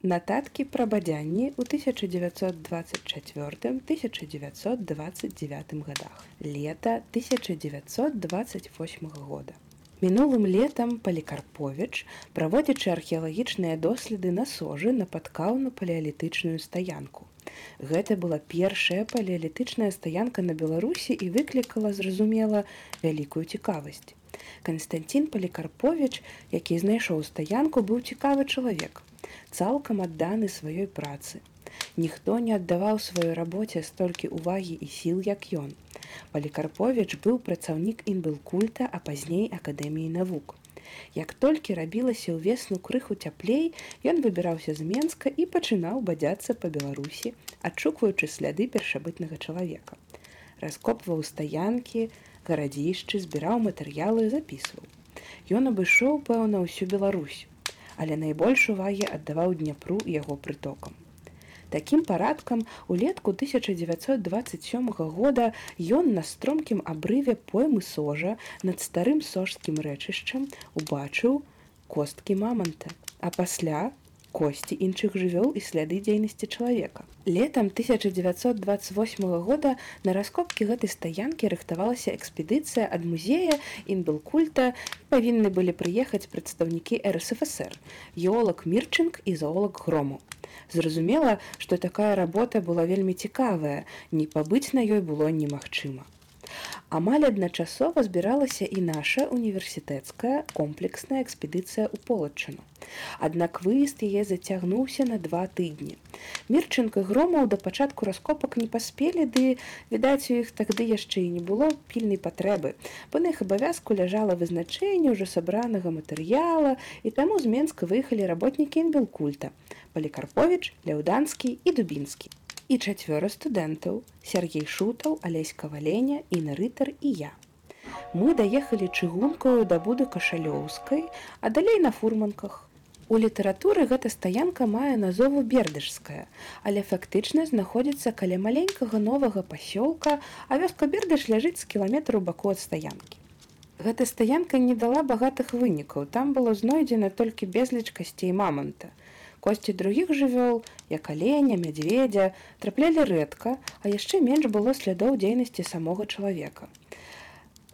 Нататкі пра бадзянні ў 1924-1929 годах. Лета 1928 года. Мінулым летам Палікарповіч, праводзячы археалагічныя доследы на сожы, напаткаў на палеалітычную стаянку. Гэта была першая палеалітычная стаянка на Беларусі і выклікала, зразумела, вялікую цікавасць. Канстанцін Палікарповіч, які знайшоў стаянку, быў цікавы чалавек, цалкам адданы сваёй працы. Ніхто не аддаваў сваёй рабоце столькі ўвагі і сіл, як ён. Палікарповіч быў працаўнік інбылкульта, а пазней акадэміі навук. Як толькі рабілася ўвесну крыху цяплей, ён выбіраўся з Менска і пачынаў бадзяцца па Беларусі, адшукваючы сляды першабытнага чалавека. Раскопваў стаянкі, гарадзішчы, збіраў матэрыялы і запісваў. Ён абышоў, пэўна, ўсю Беларусь, але найбольш увагі аддаваў дняпру яго прытокам. Такім парадкам улетку 1927 года ён на стромкім абрыве поймы сожа над старым сожскім рэчышчам убачыў косткі маманта, а пасля косці іншых жывёл і сляды дзейнасці чалавека. Летам 1928 года на раскопкі гэтай стаянкі рыхтавалася экспедыцыя ад музея інбелкульта павінны былі прыехаць прадстаўнікі РСФСР, еолог Мірчынг і заолог грому. Зразумела, што такая работа была вельмі цікавая, не пабыць на ёй было немагчыма. Амаль адначасова збіралася і наша універсітэцкая комплексная экспедыцыя ў полачыну. Аднак выезд яе зацягнуўся на два тыдні. Мірчынка громаў да пачатку раскопак не паспелі, ды відаць у іх тады яшчэ і не было пільнай патрэбы. Па на іх абавязку ляжала вызначэнне ўжо сабранага матэрыяла і таму з Менска выехалі работнікі інбелкульта, Палікарповіч, Ляўданскі і Дубінскі і чацвёра студэнтаў Сергей шутаў алеська валеня і на рытар і я. Мы даехалі чыгункаю да буды кашалёўскай а далей на фурманках. У літаратуры гэта стаянка мае назову бердышская але фактычна знаходзіцца каля маленькага новага пасёлка а вёска бердыш ляжыць з кіламетру баку ад стаянкі. Гэта стаянка не дала багатых вынікаў там было знойдзена толькі безліч касцей маманта Косці другіх жывёл, як аленя, мядзведзя, траплялі рэдка, а яшчэ менш было слядоў дзейнасці самога чалавека.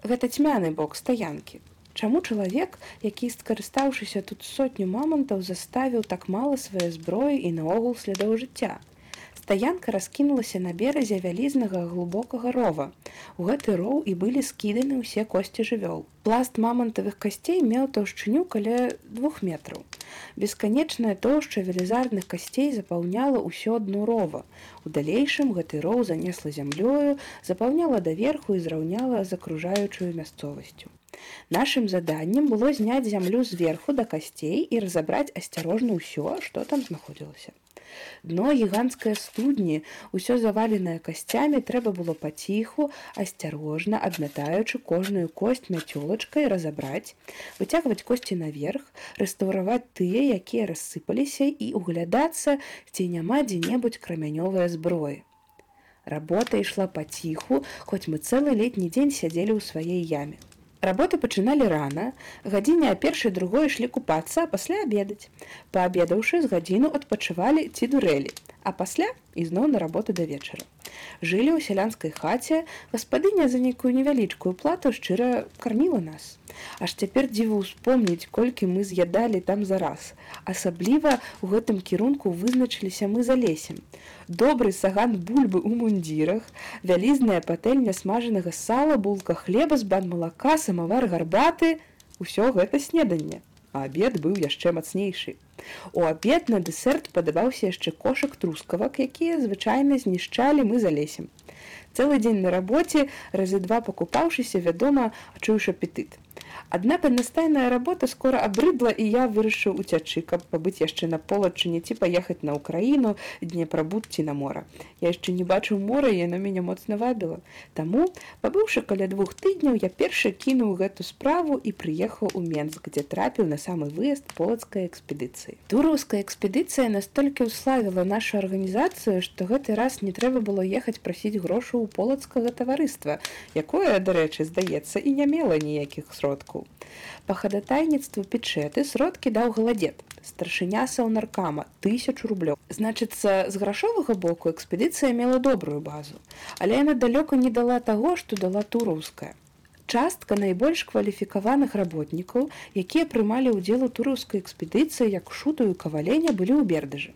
Гэта цьмяны бок стаянкі. Чаму чалавек, які скарыстаўшыся тут сотню мамантаў, заставіў так мала свае зброі і наогул слядоў жыцця. Стаянка раскінулася на беразе вялізнага глубокага рова. У гэты роў і былі скіданы ўсе косці жывёл. Пласт мамантавых касцей меў таўшчыню каля двух метраў. Бесканечная тоўшча велізарных касцей запаўняла ўсё дно рова. У далейшым гэты роў занесла зямлёю, запаўняла даверху і зраўняла з акружаючую мясцовасцю. Нашым заданнем было зняць зямлю зверху да касцей і разабраць асцярожна ўсё, што там знаходзілася. Дно гіганцкай студні, усё заваленае касцямі трэба было паціху, асцярожна, адмятаючы кожную косць мяцёлачкай разабраць, выцягваць косці наверх, рэстаўраваць тыя, якія рассыпаліся і углядацца, ці няма дзе-небудзь крамянёвая зброі. Работа ішла паціху, хоць мы цэлы летні дзень сядзелі ў сваей яме. Работы пачыналі рана, гадзіне а першай другой ішлі купацца, а пасля абедаць. Паабедаўшы з гадзіну адпачывалі ці дурэлі, а пасля ізноў на работу да вечара. Жылі ў сялянскай хаце, гаспадыня за нейкую невялічкую плату шчыра карміла нас. Аж цяпер дзіву ўспомніць, колькі мы з'ядалі там зараз. Асабліва ў гэтым кірунку вызначыліся мы за лесем. Добры саган бульбы ў мундзірах, вялізная патэльня смажанага сала, булка хлеба з бан малака, самавар гарбаты, усё гэта снеданне. А абед быў яшчэ мацнейшы. У абед на дэсерт падабаўся яшчэ кошак трускавак, якія звычайна знішчалі мы за лесем. Цэлы дзень на рабоце разы два пакупаўшыся, вядома, адчуеш апетыт. Аднак аднастайная работа скора абрыдла і я вырашыў уцячы, каб пабыць яшчэ на полачыне ці паехаць на ўкраіну дне прабудці на мора. Я яшчэ не бачыў мора, яно мяне моцна вабіла. Таму, пабыўшы каля двух тыдняў, я першы кінуў гэту справу і прыехаў у Менск, дзе трапіў на самы выезд полацкай экспедыцыі. Тураўская экспедыцыя настолькі ўславіла нашу арганізацыю, што гэты раз не трэба было ехаць прасіць грошу ў полацкага таварыства, якое, дарэчы, здаецца, і не мела ніякіх сродкаў работнікаў. Па хадатайніцтву печэты сродкі даў галадзет. Старшыня саўнаркама тысячу рублёў. Значыцца, з грашовага боку экспедыцыя мела добрую базу, але яна далёка не дала таго, што дала тураўская частка найбольш кваліфікаваных работнікаў, якія прымалі ўдзел у тураўскай экспедыцыі як шутую каваленя былі ў бердажы.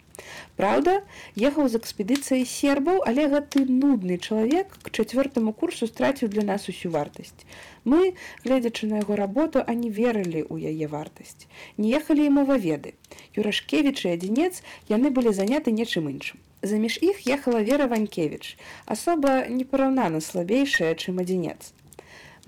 Праўда, ехаў з экспедыцыяй сербаў, але гэты нудны чалавек к чацвёртаму курсу страціў для нас усю вартасць. Мы, гледзячы на яго работу, а не верылі ў яе вартасць. Не ехалі і моваведы. Юрашкевіч і адзінец яны былі заняты нечым іншым. Заміж іх ехала Вера Ванькевіч, асоба непараўнана слабейшая, чым адзінец.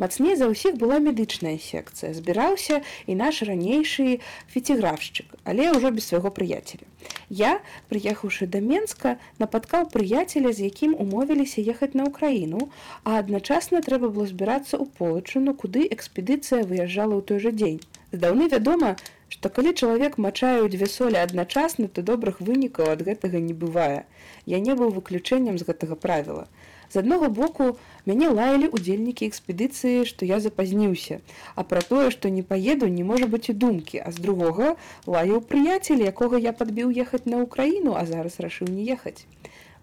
Мацней за ўсіх была медычная секцыя. Збіраўся і наш ранейшы фіціграфшчык, але ўжо без свайго прыяцеля. Я, прыехаўшы да Менска, напаткаў прыяцеля, з якім умовіліся ехаць на ўкраіну, а адначасна трэба было збірацца ў полачыну, куды экспедыцыя выязджала ў той жа дзень. Здаўны вядома, што калі чалавек мачае дзве солі адначасна, то добрых вынікаў ад гэтага не бывае. Я не быў выключэннем з гэтага правіла. З аднаго боку мяне лаялі удзельнікі экспедыцыі, што я запазніўся, а пра тое, што не паеду, не можа быць і думкі, а з другога лаяў прыяцель, якога я падбіў ехаць на ўкраіну, а зараз рашыў не ехаць.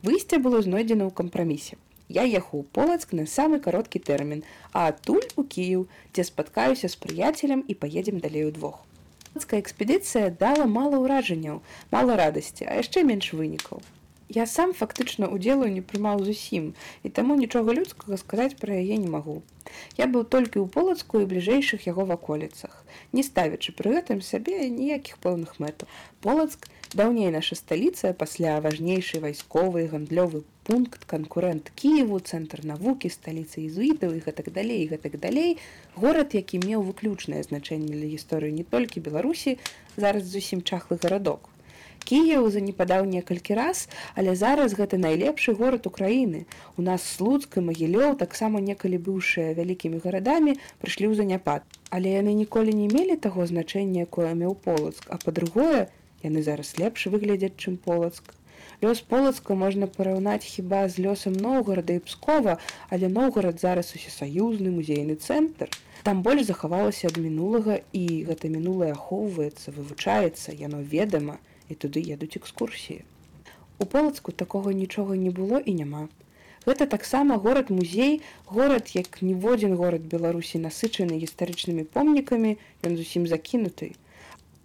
Выйсце было знойдзена ў кампрамісе. Я ехаў у полацк на самы кароткі тэрмін, а адтуль у Кіў, дзе спаткаюся з прыяцелем і паедзем далей удвох. Полацкая экспедыцыя дала мала ўражанняў, мала радасці, а яшчэ менш вынікаў. Я сам фактычна удзелу не прымаў зусім і таму нічога людскага сказаць пра яе не магу. Я быў толькі ў полацку і бліжэйшых яго ваколіцах, не ставячы пры гэтым сабе ніякіх пэўных мэтаў. Полацк даўней наша сталіца пасля важнейшай вайсковай гандлёвы пункт канкурэнт Кіеву, цэнтр навукі, сталіцы езуітаў і гэтак далей гэтак далей. горад, які меў выключнае значэнне для гісторыі не толькі Беларусі, зараз зусім чахлы гарадок. Кіяў занепадаў некалькі раз, але зараз гэта найлепшы горад Украіны. У нас слуцк і магілёў таксама некалі быўшыя вялікімі гарадамі прыйшлі ў заняпад. Але яны ніколі не мелі таго значэння, якое меў полацк, а па-другое, яны зараз лепш выглядзяць, чым полацк. Лёс полацка можна параўнаць хіба з лёсам Ноўгарада і Пскова, але Ноўгарад зараз усесаюзны музейны цэнтр. Там больш захавалася ад мінулага і гэта мінулае ахоўваецца, вывучаецца, яно ведама, і туды едуць экскурсіі. У полацку такога нічога не было і няма. Гэта таксама горад музей, горад як ніводзін горад Беларусі насычаны гістарычнымі помнікамі, ён зусім закінуты.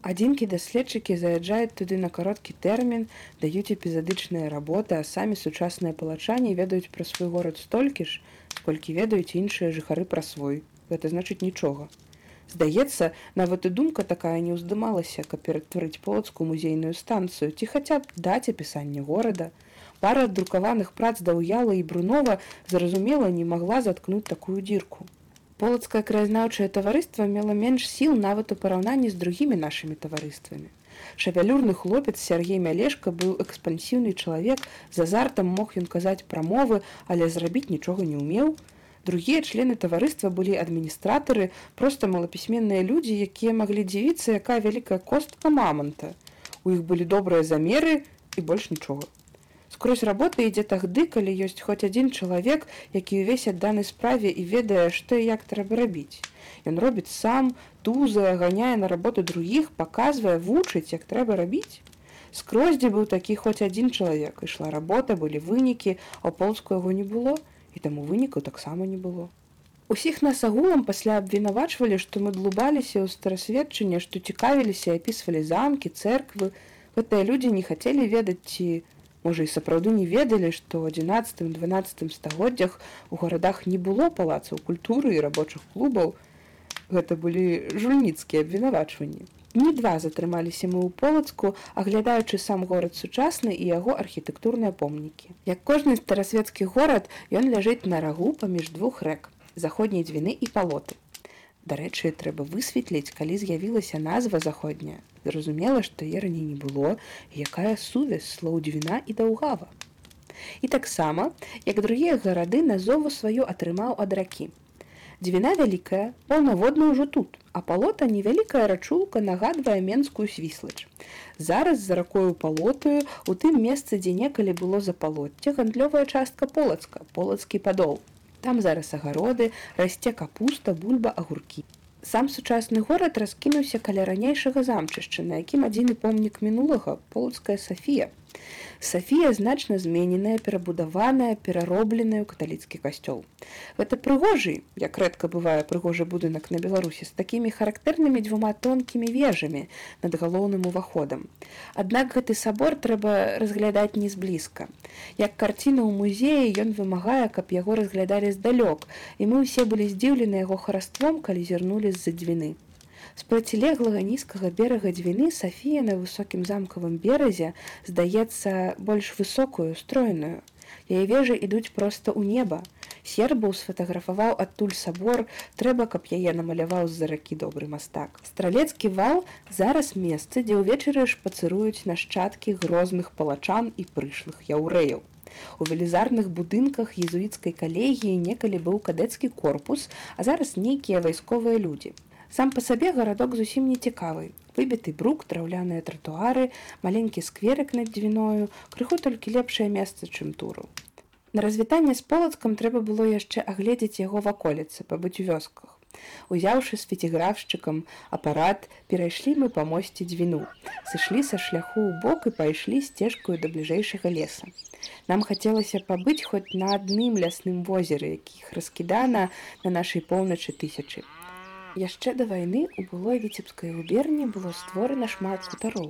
Адзінкі даследчыкі заязджаюць туды на кароткі тэрмін, даюць эпізадычныя работы, а самі сучасныя палачані ведаюць пра свой горад столькі ж, колькі ведаюць іншыя жыхары пра свой. Гэта значыць нічога. Здаецца, нават і думка такая не ўздымалася, каб ператварыць полацкую музейную станцыю ці хаця б даць апісанне горада. Пара друкаваных прац даўяла і брунова зразумела не магла заткнуць такую дзірку. Полацкае краязнаўчае таварыства мела менш сіл нават у параўнанні з другімі нашымі таварыствамі. Шавялюрны хлопец Сергей Мялешка быў экспансіўны чалавек, з азартам мог ён казаць прамовы, але зрабіць нічога не ўмеў, другія члены таварыства былі адміністратары просто малапісьменныя людзі якія маглі дзівіцца якая вялікая костка мамонта у іх былі добрыя замеры і больш нічога. Скрозь работа ідзе тагды калі ёсць хоць адзін чалавек які ўвесь адданы справе і ведае што як трэба рабіць. Ён робіць сам туза ганяе на работу другіх паказвае вучыць як трэба рабіць. Скрозь дзе быў такі хоць адзін чалавек. Ішла работа былі вынікі а полску яго не было і таму вынікаў таксама не было. Усіх нас агулам пасля абвінавачвалі, што мы длубаліся ў старасведчанне, што цікавіліся і апісвалі замкі, церквы. Гэтыя людзі не хацелі ведаць ці, можа і сапраўды не ведалі, што ў 11-12 стагоддзях у гарадах не было палацаў культуры і рабочых клубаў. Гэта былі жульніцкія абвінавачванні. Не два затрымаліся мы ў полацку, аглядаючы сам горад сучасны і яго архітэктурныя помнікі. Як кожны старасветскі горад ён ляжыць на рагу паміж двух рэк заходняй дзвіны і палоты. Дарэчы, трэба высветліць, калі з'явілася назва заходняя. Зразумела, што е раней не было, якая сувязь слоў дзвіна і даўгава. І таксама, як другія гарады назову сваю атрымаў ад ракі. Дзвіна вялікая, паўнаводна ўжо тут, а палота невялікая рачулка нагадвае менскую свіслач. Зараз за ракою палотаю у тым месцы, дзе некалі было за палотце гандлёвая частка полацка, полацкі падол. Там зараз агароды, расце капуста, бульба, агуркі. Сам сучасны горад раскінуўся каля ранейшага замчышча, на якім адзіны помнік мінулага полацкая Сафія. Сафія значна змененая, перабудаваная, пераробленая ў каталіцкі касцёл. Гэта прыгожы, як рэдка бывае прыгожы будынак на Беларусі з такімі характэрнымі дзвюма тонкімі вежамі над галоўным уваходам. Аднак гэты сабор трэба разглядаць не зблізка. Як карціна ў музеі ён вымагае, каб яго разглядалі здалёк, і мы ўсе былі здзіўлены яго хараством, калі зірнулі з-за дзвіны. З процілеглага нізкага берага дзвіны Сафія на высокім замкавым беразе здаецца больш высокую стройную. Яе вежы ідуць проста ў неба. Сербаў сфатаграфаваў адтуль сабор, трэба, каб яе намаляваў з-за ракі добры мастак. Стралецкі вал зараз месцы, дзе ўвечары шпацыруюць нашчадкі грозных палачан і прышлых яўрэяў. У велізарных будынках езуіцкай калегіі некалі быў кадэцкі корпус, а зараз нейкія вайсковыя людзі. Сам па сабе гарадок зусім не цікавы. Выбіты брук, драўляныя тратуары, маленькі скверык над дзвіною, крыху толькі лепшае месца, чым туру. На развітанне з полацкам трэба было яшчэ агледзець яго ваколіцы, пабыць у вёсках. Узяўшы з фетіграфшчыкам апарат, перайшлі мы па мосце дзвіну. Сышлі са шляху ў бок і пайшлі сцежкаю да бліжэйшага леса. Нам хацелася пабыць хоць на адным лясным возеры, якіх раскідана на нашай поўначы тысячы. Яшчэ да вайны ў былой віцебскай губерні было створана шмат хутароў.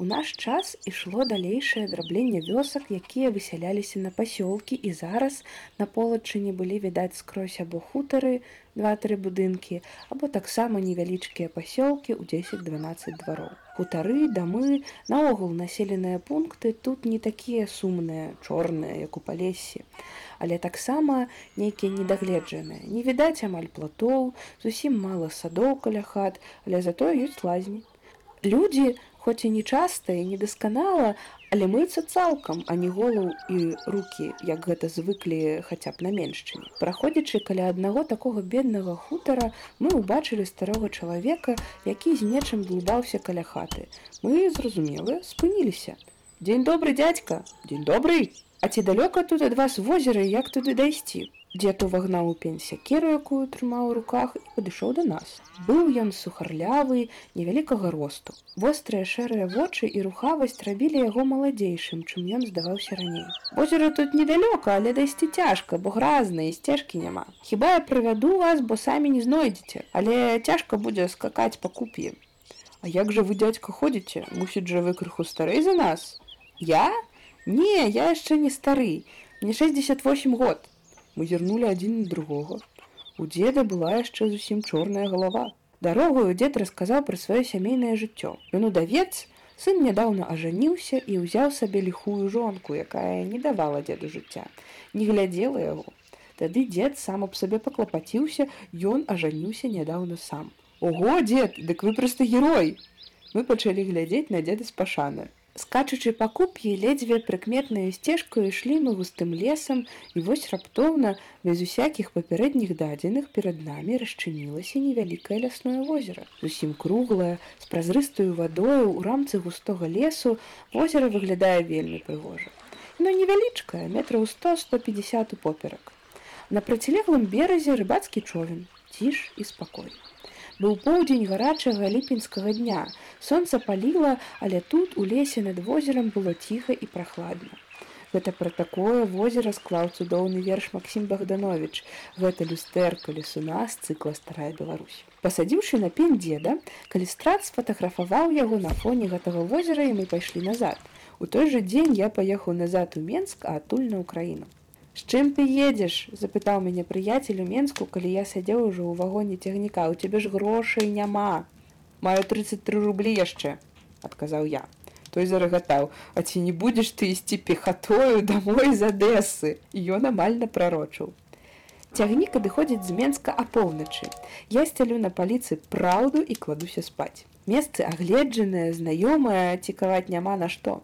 У наш час ішло далейшае драбленне вёсак, якія высяляліся на пасёлкі і зараз на полачыне былі відаць скрозь або хутары, два-тры будынкі, або таксама невялічкія пасёлкі ў 10-12 двароў. Хутары, дамы, наогул населеныя пункты тут не такія сумныя, чорныя, як у палесе але таксама нейкія недагледжаныя. Не відаць амаль платоў, зусім мала садоў каля хат, але затое ёсць лазні. Людзі, хоць і нечаста і недасканала, але мыцца цалкам, а не голаў і руки, як гэта звыклі хаця б на меншчыне. Праходзячы каля аднаго такога беднага хутара, мы ўбачылі старога чалавека, які з нечым блудаўся каля хаты. Мы зразумелы, спыніліся. Дзень добры дядька, дзень добрый, А ці далёка тут ад вас возера як туды дайсці? Дзед увагнаў у пень сякеру, якую трымаў у руках і падышоў да нас. Быў ён сухарлявы, невялікага росту. Вострыя шэрыя вочы і рухавасць рабілі яго маладзейшым, чым ён здаваўся раней. Возера тут недалёка, але дайсці цяжка, бо гразна і сцежкі няма. Хіба я прывяду вас, бо самі не знойдзеце, але цяжка будзе скакаць па купе. А як жа вы дядька ходзіце, мусіць жа вы крыху старэй за нас? Я? Не, я яшчэ не стары. Мне 68 год. Мы зірнулі адзін на другога. У дзеда была яшчэ зусім чорная галава. Дарогую дзед расказаў пра сваё сямейнае жыццё. Ён удавец, сын нядаўна ажаніўся і ўзяў сабе ліхую жонку, якая не давала дзеду жыцця, не глядзела яго. Тады дзед сам аб сабе паклапаціўся, ён ажаніўся нядаўна сам. Ого, дзед, дык вы проста герой! Мы пачалі глядзець на дзеда з пашаны. Скачучы па куп'і ледзьве прыкметнаю сцежкаю ішлі мы густым лесам і вось раптоўна без усякіх папярэдніх дадзеных перад намі расчынілася невялікае лясное возера. Зусім круглае, з празрыстаю вадою ў рамцы густога лесу возера выглядае вельмі прыгожа. Но невялічкае метраў 100-150 поперак. На процілеглым беразе рыбацкі човен, ціш і спакойна. Быў поўдзень гарачага ліпеньскага дня. Сонца паліла, але тут у лесе над возерам было ціха і прахладна. Гэта пра такое возера склаў цудоўны верш Максім Богданович. Гэта люстэрка лесуна з цыкла старая Беларусь. Пасадзіўшы на пень дзеда, калістрат сфотаграфаваў яго на фоне гэтага возера і мы пайшлі назад. У той жа дзень я паехаў назад у Менск, а адтуль на ўкраіну. З чым ты едзеш? запытаў мяне прыяцель у Менску, калі я сядзеў ужо ў вагоне цягніка, у цябе ж грошай няма. Маю 33 рублі яшчэ, адказаў я. Той зарагатаў, А ці не будзеш ты ісці пехатою дамой з адэсы, ён амальна прарочыў. Цягнік адыходзіць з Менска апоўначы. Я сцялю на паліцы праўду і кладуся спаць. Месцы агледжаныя, знаёмыя, цікаваць няма на што.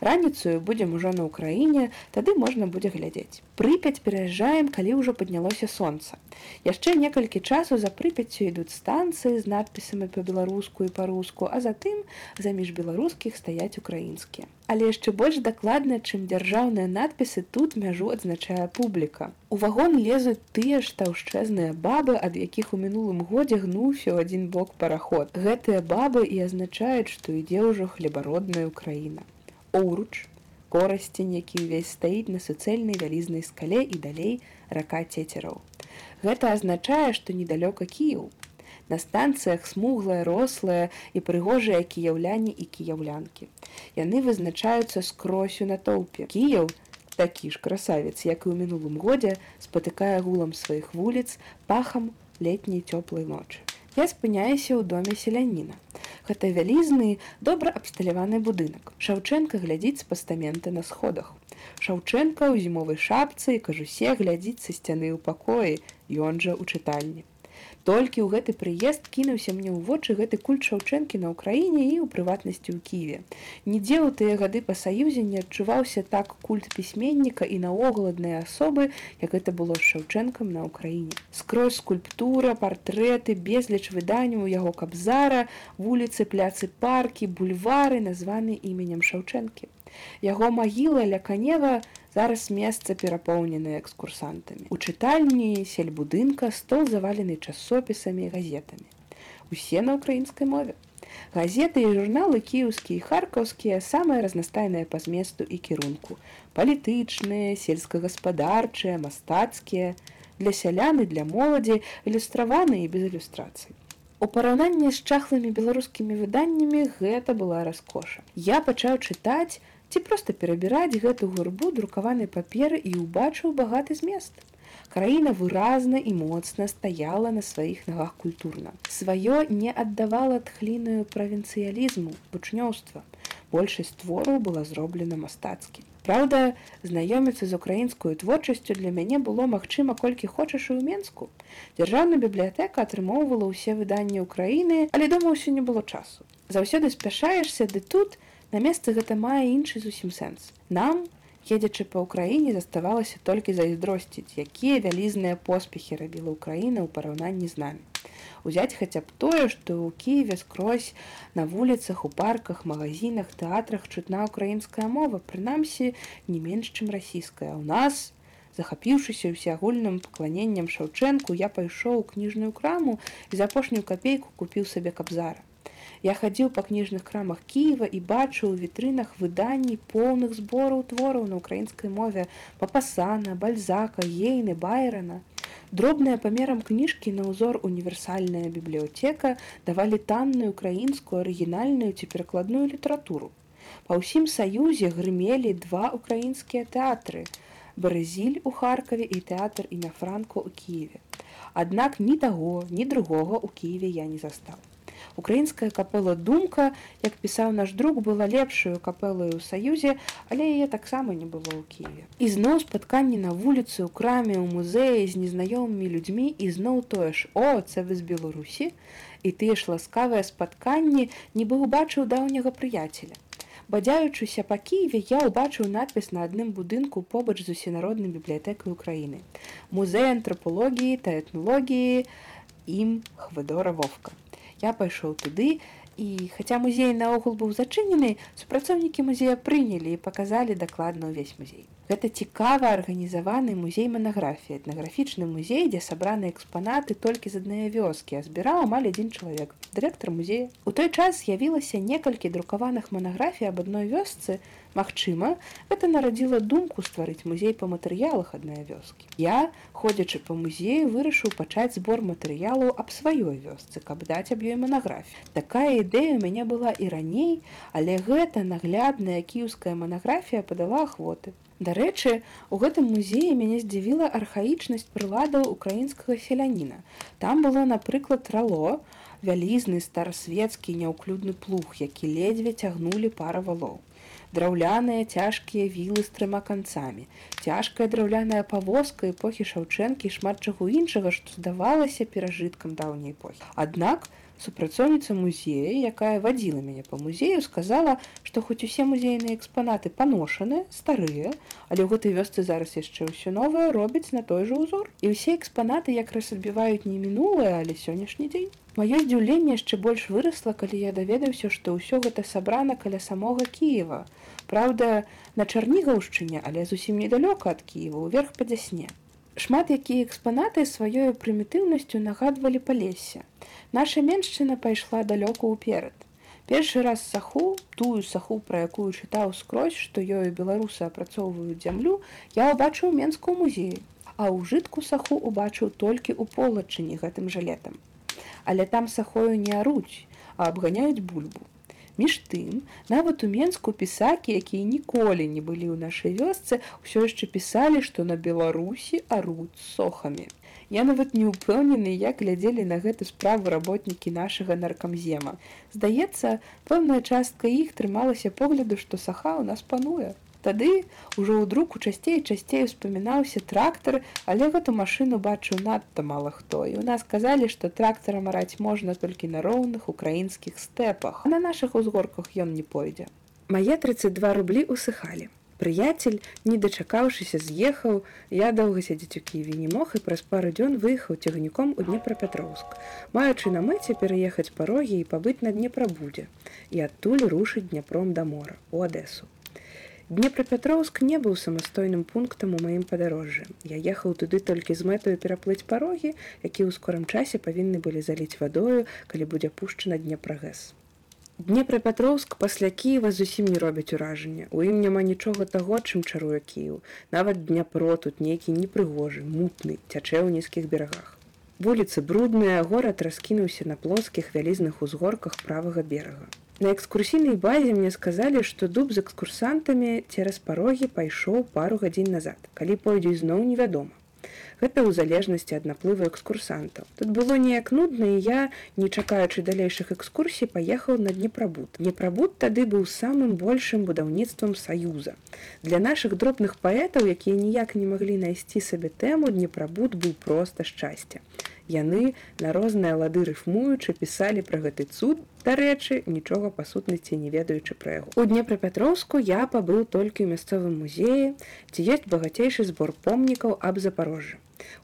Раніцаю будзем ужо на ўкраіне, тады можна будзе глядзець. Прыпяць пераязджаем, калі ўжо паднялося сонца. Яшчэ некалькі часу за прыпяццю ідуць станцыі з надпісамі па-беларуску і па-руску, а затым заміж беларускіх стаяць украінскія. Але яшчэ больш дакладна, чым дзяржаўныя надпісы тут мяжу адзначае публіка. У вагон лезуць тыя ж таўшчэзныя бабы, ад якіх у мінулым годзе гнуўся ў адзін бок параход. Гэтыя бабы і азначаюць, што ідзе ўжо хлебародная ўкраіна. Оўруч, корасцень, які ўвесь стаіць на суцэльнай вялізнай скале і далей рака цецераў. Гэта азначае, што недалёка кіў, На станцыях смуглая, рослая і прыгожыя кіяўляне і кіяўлянкі. Яны вызначаюцца скрозь у натоўпе. Кіяў, такі ж красавец, як і ў мінулым годзе, спатыкае гулам сваіх вуліц пахам летняй цёплай ночы. Я спыняюся ў доме селяніна. Гэта вялізны, добра абсталяваны будынак. Шаўчэнка глядзіць з пастаменты на сходах. Шаўчэнка ў зімовай шапцы і кажусе глядзіць са сцяны ў пакоі, ён жа ў чытальні толькі ў гэты прыезд кінуўся мне ў вочы гэты культ шаўчэнкі на ўкраіне і ў прыватнасці ў ківе. Нідзе ў тыя гады па саюзе не адчуваўся так культ пісьменніка і наогуладныя асобы як гэта было з шаўчэнкам на ўкраіне. Скрозь скульптура партрэты безліч выданняў яго кабзара вуліцы пляцы паркі бульвары названы іменем шаўчэнкі. Яго магіла ля канева Зараз месца перапоўненае экскурсантамі. У чытальні сельбудынка стол завалены часопісамі і газетамі. Усе на ўкраінскай мове. Газеты і журналы кіеўскія і харкаўскія самыя разнастайныя па зместу і кірунку. Палітычныя, сельскагаспадарчыя, мастацкія, для сяляны, для моладзі, ілюстраваны і без ілюстрацый. У параўнанні з чахлымі беларускімі выданнямі гэта была раскоша. Я пачаў чытаць, ці проста перабіраць гэту гурбу друкаванай паперы і ўбачыў багаты змест. Краіна выразна і моцна стаяла на сваіх нагах культурна. Сваё не аддавала тхліную правінцыялізму, вучнёўства. Большасць твораў была зроблена мастацкі. Праўда, знаёміцца з украінскую творчасцю для мяне было магчыма колькі хочаш і ў Мску. Дзяржаўная бібліятэка атрымоўвала ўсе выданні ўкраіны, але дома ўсё не было часу. Заўсёды спяшаешся, ды тут, На месцы гэта мае іншы зусім сэнс. Нам, едзячы па ўкраіне заставалася толькі зайздросціць, якія вялізныя поспехі рабіла ўкраіна ў параўнанні з намі. Узяць хаця б тое, што ў Киеве скрозь на вуліцах, у парках, магазинах, тэатрах чутна украінская мова, прынамсі не менш, чым расійская. У нас, захапіўшыся ўсеагульным пакланеннем шаўчэнку, я пайшоў у кніжную краму і за апошнюю капейку купіў сабе кабзара. Я хадзіў па кніжных крамах Кіева і бачыў у вітрынах выданні поўных збораў твораў на ўкраінскай мове папасана, бальзака, ейны байрана. Дробная памерам кніжкі на ўзор універсальная бібліятэка давалі танную украінскую арыгінальную ці перакладную літаратуру. Па ўсім саюзе грымелі два украінскія тэатры. Баразіль у Харкаве і тэатр імя Франко ў Киеве. Аднак ні таго, ні другога ў Киеве я не застаў. Украінская капела думка, як пісаў наш друг была лепшую капелаю ў саюзе, але яе таксама не было ў Киеве. І зноў спатканні на вуліцы, у краме, у музеі з незнаёмымі людзьмі і зноў тое ж о, це вы з Беларусі. І тыя ж ласкавыя спатканні нібы убачыў даўняга прыяцеля. Бадзяючыся па Киеве я ўбачыў надпіс на адным будынку побач з усенароднай бібліятэкай Украіны. Музей антрапалогіі та этналогіі ім хвадора вовка я пайшоў туды і хаця музей наогул быў зачынены супрацоўнікі музея прынялі і паказалі дакладна ўвесь музей Гэта цікава арганізаваны музей манаграфіі, этнаграфічны музей, дзе сабраны экспанаты толькі з аднае вёскі, а збіраў амаль адзін чалавек, дырэктар музея. У той час з'явілася некалькі друкаваных манаграфій аб адной вёсцы. Магчыма, гэта нарадзіла думку стварыць музей па матэрыялах аднае вёскі. Я, ходзячы па музею, вырашыў пачаць збор матэрыялаў аб сваёй вёсцы, каб даць аб ёй манаграфію. Такая ідэя ў мяне была і раней, але гэта наглядная кіўская манаграфія падала ахвоты. Дарэчы, у гэтым музеі мяне здзівіла архаічнасць прыладаў украінскага селяніна. Там было, напрыклад, рало, вялізны старасветскі няўклюдны плуг, які ледзьве цягнулі пара валоў. Драўляныя цяжкія вілы з трыма канцамі. Цяжкая драўляная павозка эпохі шаўчэнкі шмат чаго іншага, што здавалася перажыткам даўняй эпохі. Аднак, супрацоўніца музея якая вадзіла мяне по музею сказала что хоць усе музейныя экспанаты паношаны старыя але ў гэтай вёсцы зараз яшчэ ўсё новае робіць на той жа ўзор. І ўсе экспанаты якраз адбіваюць не мінулае але сённяшні дзень. Маё здзіўленне яшчэ больш вырасла калі я даведаўся што ўсё гэта сабрана каля самога кіева. Праўда, на чарнігаўшчыне, але зусім недалёка ад Кіева ўверх па дзясне. Шмат якія экспанаты сваёю прымітыўнасцю нагадвалі палесе. Наша меншчына пайшла далёка ўперад. Першы раз саху, тую саху, пра якую чытаў скрозь, што ёю беларусы апрацоўваюць зямлю, я ўбачыў менскую музеі, а ўжытку саху убачыў толькі ў полачыні гэтым жа летам. Але там сахою не аруць, а абганяюць бульбу. Між тым, нават у менску пісакі, якія ніколі не былі ў нашай вёсцы, ўсё яшчэ пісалі, што на Беларусі аруць сохамі. Я нават не ўпэўнены, як глядзелі на гэту справу работнікі нашага наркамзема. Здаецца, пэўная частка іх трымалася погляду, што саха ў нас пануе. Тады ўжо ў друку часцей часцей успамінаўся трактар, але гэту машыну бачыў надта мала хто. І у нас казалі, што трактара мараць можна толькі на роўных украінскіх стэпах. На нашых узгорках ён не пойдзе. Мае 32 рублі усыхалі. Прыяцель, не дачакаўшыся з'ехаў, я доўга сядзець у Ківе не мог і праз пару дзён выехаў цягніком у Днепрапятроўск, маючы на мэце пераехаць парогі і пабыць на Днепрабудзе і адтуль рушыць дняпром да мора у Адэсу. Днепрапятроўск не быў самастойным пунктам у маім падарожжы. Я ехаў туды толькі з мэтаю пераплыць парогі, які ў скорым часе павінны былі заліць вадою, калі будзе пушчана Днепрагэс. Днепрапятроўск пасля Кіева зусім не робяць уражання. У ім няма нічога таго, чым чаруе Кіў. Нават дняпро тут нейкі непрыгожы, мутны, цячэ ў нізкіх берагах. Вуліцы брудныя, горад раскінуўся на плоскіх вялізных узгорках правага берага. На экскурсійнай базе мне сказалі, што дуб з экскурсантамі цераз парогі пайшоў пару гадзін назад. Калі пойдзе зноў невядома. Гэта ў залежнасці ад наплыву экскурсантаў. Тут было неяк нудна і я, не чакаючы далейшых экскурсій, паехаў на днепрабуд. Днепрабуд тады быў самым большым будаўніцтвам саюза. Для нашых дробных паэтаў, якія ніяк не маглі найсці сабе тэму, днепрабуд быў проста шчасце. Яны на розныя лады рыфмуючы пісалі пра гэты цуд, дарэчы, нічога па сутнасці не ведаючы пра яго. У Днепрапятроўску я пабыў толькі ў мясцовым музеі, дзе ёсць багацейшы збор помнікаў аб запорожжы.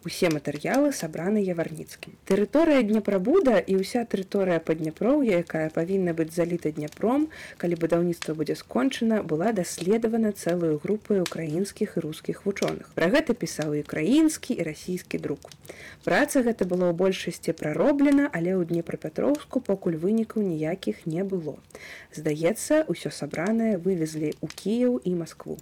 Усе матэрыялы сабраны яварніцкім. Тэрыторыя Днепрабуда і ўся тэрыторыя па Дняпроўя, якая павінна быць заліта дняпром, калі будаўніцтва будзе скончана, была даследавана цэлую групаю украінскіх і рускіх вучоных. Пра гэта пісаў і украінскі і расійскі друк. Праца гэта была ў большасці прароблена, але ў Днепрапятроўску пакуль вынікаў ніякіх не было. Здаецца, усё сабранае вывезлі ў Кіяў і Маскву.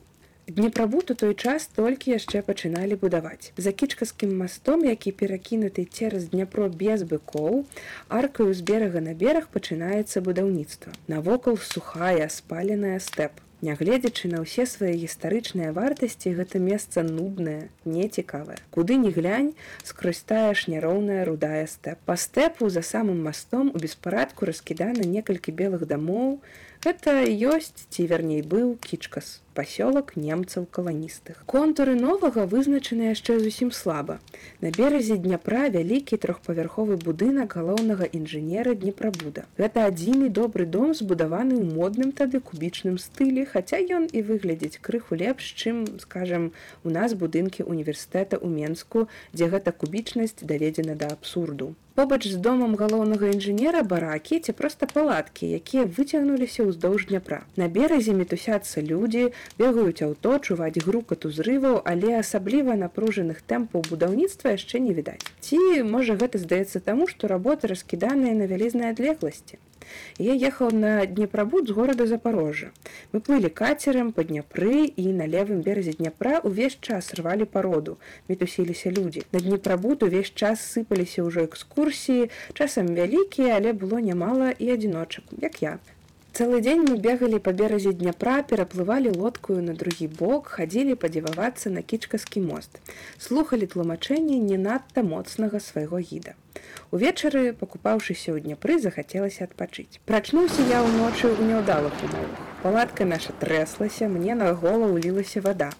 Днепрабуд у той час толькі яшчэ пачыналі будаваць. За кічкаскім мастом, які перакінуты цераз дняпро без быкоў, аркаю з берага на бераг пачынаецца будаўніцтва. Навокал сухая спаленая стэп. Нягледзячы на ўсе свае гістарычныя вартасці, гэта месца нуднае, нецікавае. Куды ні глянь, скрозь тая ж няроўная рудая стэп. Па стэпу за самым мастом у беспарадку раскідана некалькі белых дамоў. Гэта ёсць ці верней быў кічкас пасёлак немцаў каланістых. Контуры новага вызначаны яшчэ зусім слаба. На беразе дняпра вялікі трохпавярховы будынак галоўнага інжынера днепрабуда. Гэта адзіны добры дом збудаваны ў модным тады кубічным стылі, хаця ён і выглядзець крыху лепш, чым скажам, у нас будынкі універсітэта ў Менску, дзе гэта кубічнасць даведзена да абсурду. Побач з домам галоўнага інжынера баракі ці проста палаткі, якія выцягнуліся ўздоўж дняпра. На беразе мітусяцца людзі, бегаюць аўто чуваць грукат узрываў але асабліва напружаных тэмпаў будаўніцтва яшчэ не відаць ці можа гэта здаецца таму што работы раскіданыя на вялізнай адлегласці я ехаў на днепрабуд з горада запорожжа мы плылі кацерам па дняпры і на левым беразе дняпра увесь час рвалі пароду мітусіліся людзі на днепрабуд увесь час сыпаліся ўжо экскурсіі. Часам вялікія але было нямала і адзіночак як я. Цэлы дзень мы бегалі па беразе дняпра, пераплывалі лодкую на другі бок, хадзілі падзівавацца на кічкаскі мост. Слухалі тлумачэнні не надта моцнага свайго гіда. Увечары, пакупаўшыся ў дняпры, захацелася адпачыць. Прачнуўся я ўночы ў няўдалых умовах. Палатка наша трэслася, мне на гола ўлілася вада.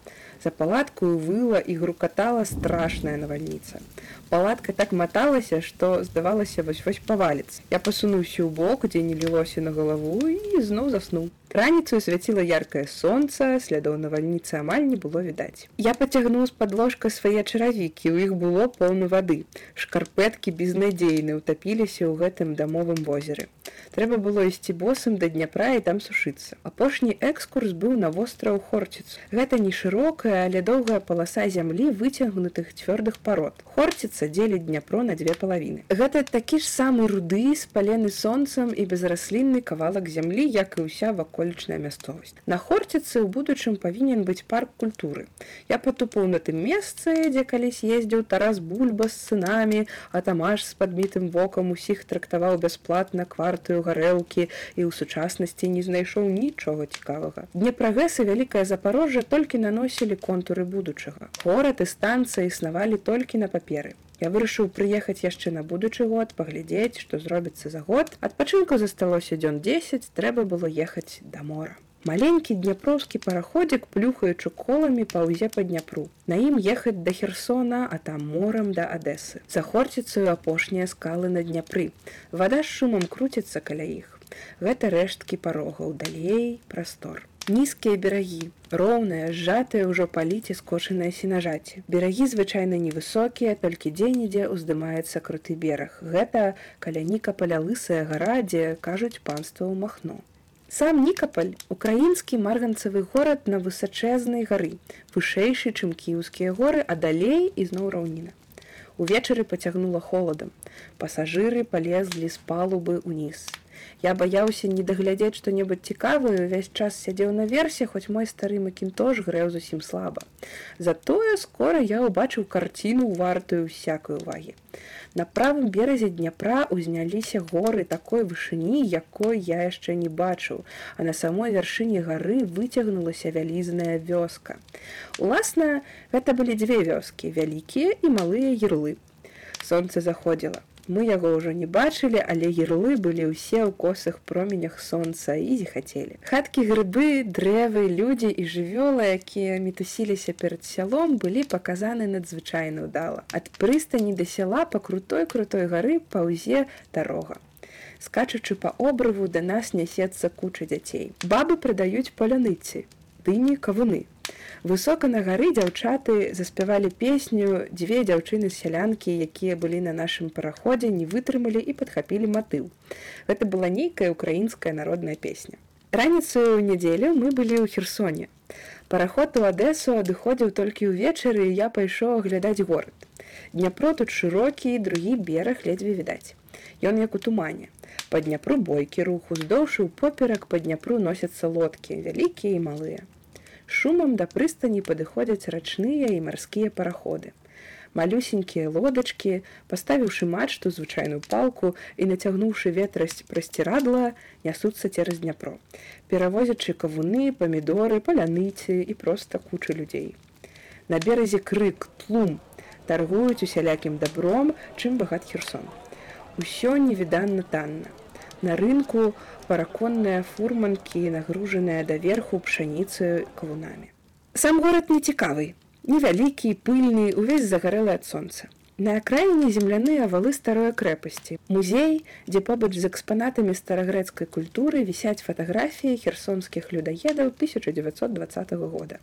За палаткую выла і грукатала страшная навальніца. Палатка так маталася, што здавалася вось вось паваліцца. Я пасунуўся ў бок, дзе не лілося на галаву і зноў заснуў. Раніцаю свяціла яркае сонца, слядоў навальніцы амаль не было відаць. Я пацягнуў з-пад ложка свае чаравікі, у іх было поўна вады. Шкарпэткі безнадзейны ўтапіліся ў гэтым дамовым возеры. Трэба было ісці босам да дняпра і там сушыцца. Апошні экскурс быў на востраў хорціц. Гэта не шырокая, але доўгая паласа зямлі выцягнутых цвёрдых парод. Хорціца дзеліць дняпро на дзве палавіны. Гэта такі ж самы руды, спалены сонцам і безраслінны кавалак зямлі, як і ўся вакол аколічная мясцовасць. На хорціцы ў будучым павінен быць парк культуры. Я патупаў на тым месцы, дзе калісь ездзіў Тарас бульба з сынамі, а тамаш з падмітым вокам усіх трактаваў бясплатна квартую гарэлкі і ў сучаснасці не знайшоў нічога цікавага. Днепрагрэсы вялікае запорожжа толькі наносілі контуры будучага. Горад і станцыі існавалі толькі на паперы. Я вырашыў прыехаць яшчэ на будучы год, паглядзець, што зробіцца за год. Адпачынку засталося дзён 10, трэба было ехаць да мора. Маленькі дняпроўскі параходзік, плюхаючы коламі паўзе па дняпру. На ім ехаць да Херсона, а там морам да Адэсы. Захорціцаю апошнія скалы на дняпры. Вада з шумам круціцца каля іх. Гэта рэшткі парогаў, далей прастор нізкія берагі роўныя сжатыя ўжо паліце скошаныя сенажаці берагі звычайна невысокія толькі дзе-нідзе ўздымаецца круты бераг. Гэта каля нікапаля лысая гара дзе кажуць панства ў махно. Сам нікапаль украінскі марганцавы горад на высачэзнай гары вышэйшы чым кіеўскія горы а далей ізноў раўніна. Увечары пацягнула холадам. Пасажыры палезлі з палубы ўніз Я баяўся не даглядзець што-небудзь цікавую, увесь час сядзеў наверсе, хоць мой стары макінтош грэў зусім слаба. Затое скора я ўбачыў карціну вартую всякой увагі. На правым беразе дняпра ўзняліся горы такой вышыні, якой я яшчэ не бачыў, а на самой вяршыні гары выцягнулася вялізная вёска. Уласна, гэта былі дзве вёскі, вялікія і малыя ярлы. Сонце заходзіла. Мы яго ўжо не бачылі, але герлы былі ўсе ў косых променях сонца і зіхацелі. Хаткі грыбы, дрэвы, людзі і жывёлы, якія мітусіліся перад сялом, былі паказаны надзвычайна ўдала. Ад прыстані да сяла па крутой крутой гары паўзе дарога. Скачучы па обрыву да нас нясецца куча дзяцей. Бабы прадаюць паляныцы, дыні кавуны. Высока на гары дзяўчаты заспявалі песню дзве дзяўчыны сялянкі, якія былі на нашым параходзе, не вытрымалі і падхапілі матыў. Гэта была нейкая украінская народная песня. Раніцаю ў нядзелю мы былі ў херсоне. Параход у Адэсу адыходзіў толькі ўвечары і я пайшоў аглядаць горад. Дняпро тут шырокі, другі бераг ледзьве відаць. Ён як у тумане. Па дняпру бойкі рух уздоўж у поперак па дняпру носяцца лодкі, вялікія і малыя шумам да прыстані падыходзяць рачныя і марскія параходы. Малюсенькія лодачкі, паставіўшы мачту звычайную палку і нацягнуўшы ветрасць прасцірадла, нясуцца цераз дняпро, перавозячы кавуны, памідоры, паляныці і проста кучы людзей. На беразе крык тлум таргуюць усялякім дабром, чым багат херсон. Усё невіданна танна. На рынку параконныя фурманкі, нагружаныя даверху пшаніцаю кавунамі. Сам горад не цікавы, невялікі, пыльны, увесь загарэлы ад сонца. На акраіне земляныя валы старой крэпасці. Музей, дзе побач з экспанатамі старагрэцкай культуры вісяць фатаграфіі херсонскіх людаедаў 1920 года.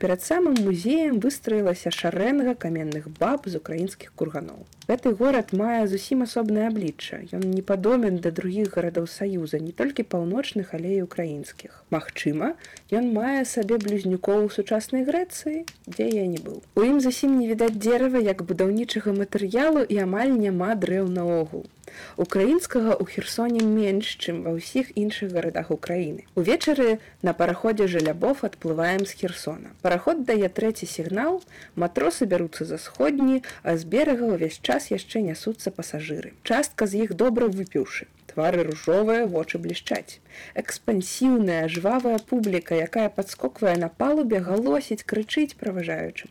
Перад самым музеем выстраілася шарэнга каменных баб з украінскіх курганоў. Гэты горад мае зусім асобнае аблічча. Ён не падомен да другіх гарадоў саюза, не толькі паўночных, але і украінскіх. Магчыма, ён мае сабе блізнюкоў у сучаснай Грэцыі, дзе я не быў. У ім зусім не відаць дзерава як будаўнічага матэрыялу і амаль няма дрэў наогул. Украінскага ў херсоне менш, чым ва ўсіх іншых гарадах Украіны. Увечары на параходзе жалябов адплываем з херсона. Параход дае трэці сігнал, матросы бяруцца за сходні, а з берага ўвесь час яшчэ нясуцца пасажыры. Частка з іх добра выпіўшы. Твары ружовыя вочы блішчаць. Экспансіўная жвавая публіка, якая падскоквае на палубе, галосіць, крычыць праважаючым.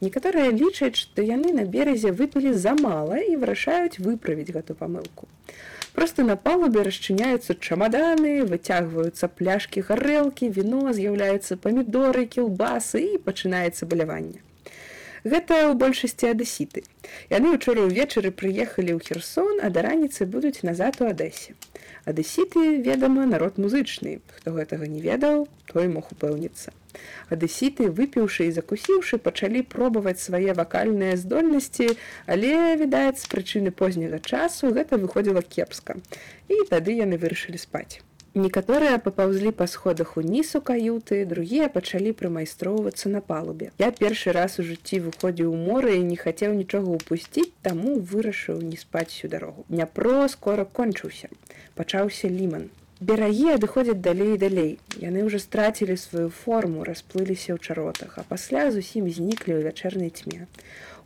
Некаторыя лічаць, што яны на беразе выпілі замала і вырашаюць выправіць гэту памылку. Просто на палубе расчыняюцца чамаданы, выцягваюцца пляшкі гарэлкі, віно, з'яўляюцца памідоры, кілбасы і пачынаецца баляванне. Гэта ў большасці адэсіты. Яны учора ўвечары прыехалі ў Херсон, а да раніцы будуць назад у Адэсе. Адэсіты, ведама, народ музычны. Хто гэтага не ведаў, той мог упэўніцца. Адэсіты, выпіўшы і закусіўшы, пачалі пробаваць свае вакальныя здольнасці, але, відаць, з прычыны позняга часу гэта выходзіла кепска. І тады яны вырашылі спаць. Некаторыя папаўзлі па сходах уніз у каюты, другія пачалі прымайстроўвацца на палубе. Я першы раз у жыцці выходзіў у мора і не хацеў нічога ўпусціць, таму вырашыў не спаць всю дарогу. Дняпро скора кончыўся. Пачаўся ліман. Берагі адыходзяць далей і далей. Яны ўжо страцілі сваю форму, расплыліся ў чаротах, а пасля зусім зніклі ў вячэрнай тьме.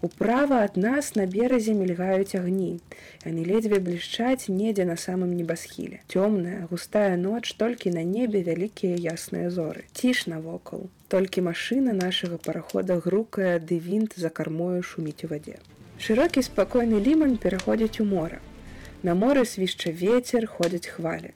Управа ад нас на беразе мільгаюць агні. Яны ледзьве блішчаць недзе на самым небасхіле. Цёмная, густая ноч толькі на небе вялікія ясныя зоры. Ціш навокал. Толькі машына нашага парахода грукае ды вінт за кармою шуміць у вадзе. Шырокі спакойны ліман пераходзіць у мора. На моры свішча ветер ходзяць хвалі.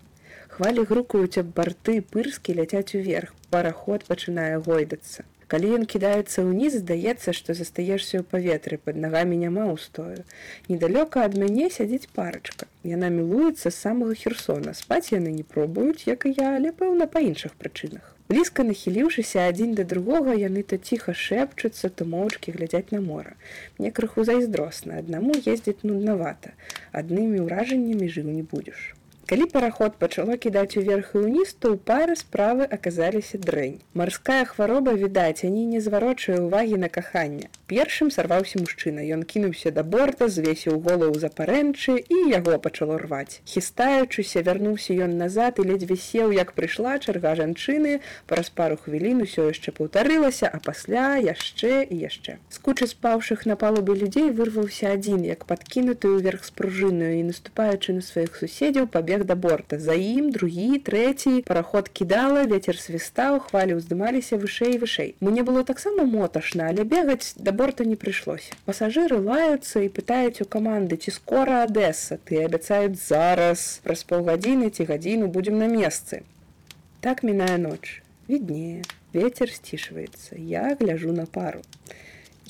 Хвалі грукаюць аб барты пырскі ляцяць уверх. Параход пачынае гойдацца калі ён кідаецца ўніз здаецца што застаешся ў паветры под нагамі няма ўстою недалёка ад мяне сядзіць парачка. Яна мілуецца з самага херсона. Спаць яны не пробуюць як і я але пэўна па іншых прычынах. Блізка нахіліўшыся адзін да другога яны то ціха шэпчуцца то моўчкі глядзяць на мора. Мне крыху зайздросна. Аднаму ездзіць нуднавата. Аднымі ўражаннямі жыў не будзеш Калі параход пачало кідаць уверх і ўніз, то ў пары справы аказаліся дрэнь. Марская хвароба відаць, ані не зварочае ўвагі на каханне. Першым сарваўся мужчына. Ён кінуўся да борта, звесіў голову за парэнчы і яго пачало рваць. Хістаючыся, вярнуўся ён назад і ледзьве сеў, як прыйшла чарга жанчыны, праз пару хвілін усё яшчэ паўтарылася, а пасля яшчэ і яшчэ. З кучы спаўшых на палубе людзей вырваўся адзін, як падкінуты ўверх з пружыною і наступаючы на сваіх суседзяў пабег да борта за ім другі трэці параход кідала вецер свістаў хвалі ўздымаліся вышэй вышэй мне было таксама моташна але бегаць да борта не прыйшлося пасажыры лаюцца і пытаюць у каманды ці скора адэса ты абяцаюць зараз. Праз паўгадзіны ці гадзіну будзем на месцы так міная ноч віднее ветер сцішваецца я гляжу на пару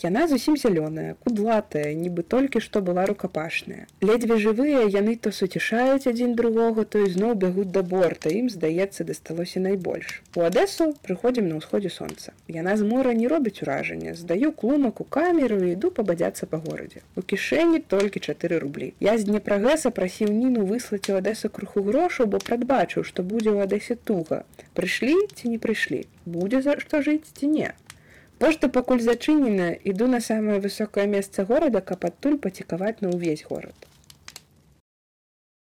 Яна зусім зялёная, кудлатая, нібы толькі што была рукапашная. Ледзьве жывыя яны то суцішаюць адзін другога, то ізноў бягуць да борта, ім здаецца, дасталося найбольш. У адэсу прыходзім на ўсходзе сонца. Яна з мора не робіць уражання, здаю клумак у камеру і іду пабадзяцца па горадзе. У кішэні толькі чатыры рублі. Я з днепрагрэса прасіў ніну выслаць у адэсу крыху грошу, бо прадбачыў, што будзе ў адэсе туга. Прыйшлі ці не прыйшлі, будзе за што жыць ці не. Пошта пакуль зачынена, іду на самае высокае месца горада, каб адтуль пацікаваць на ўвесь горад.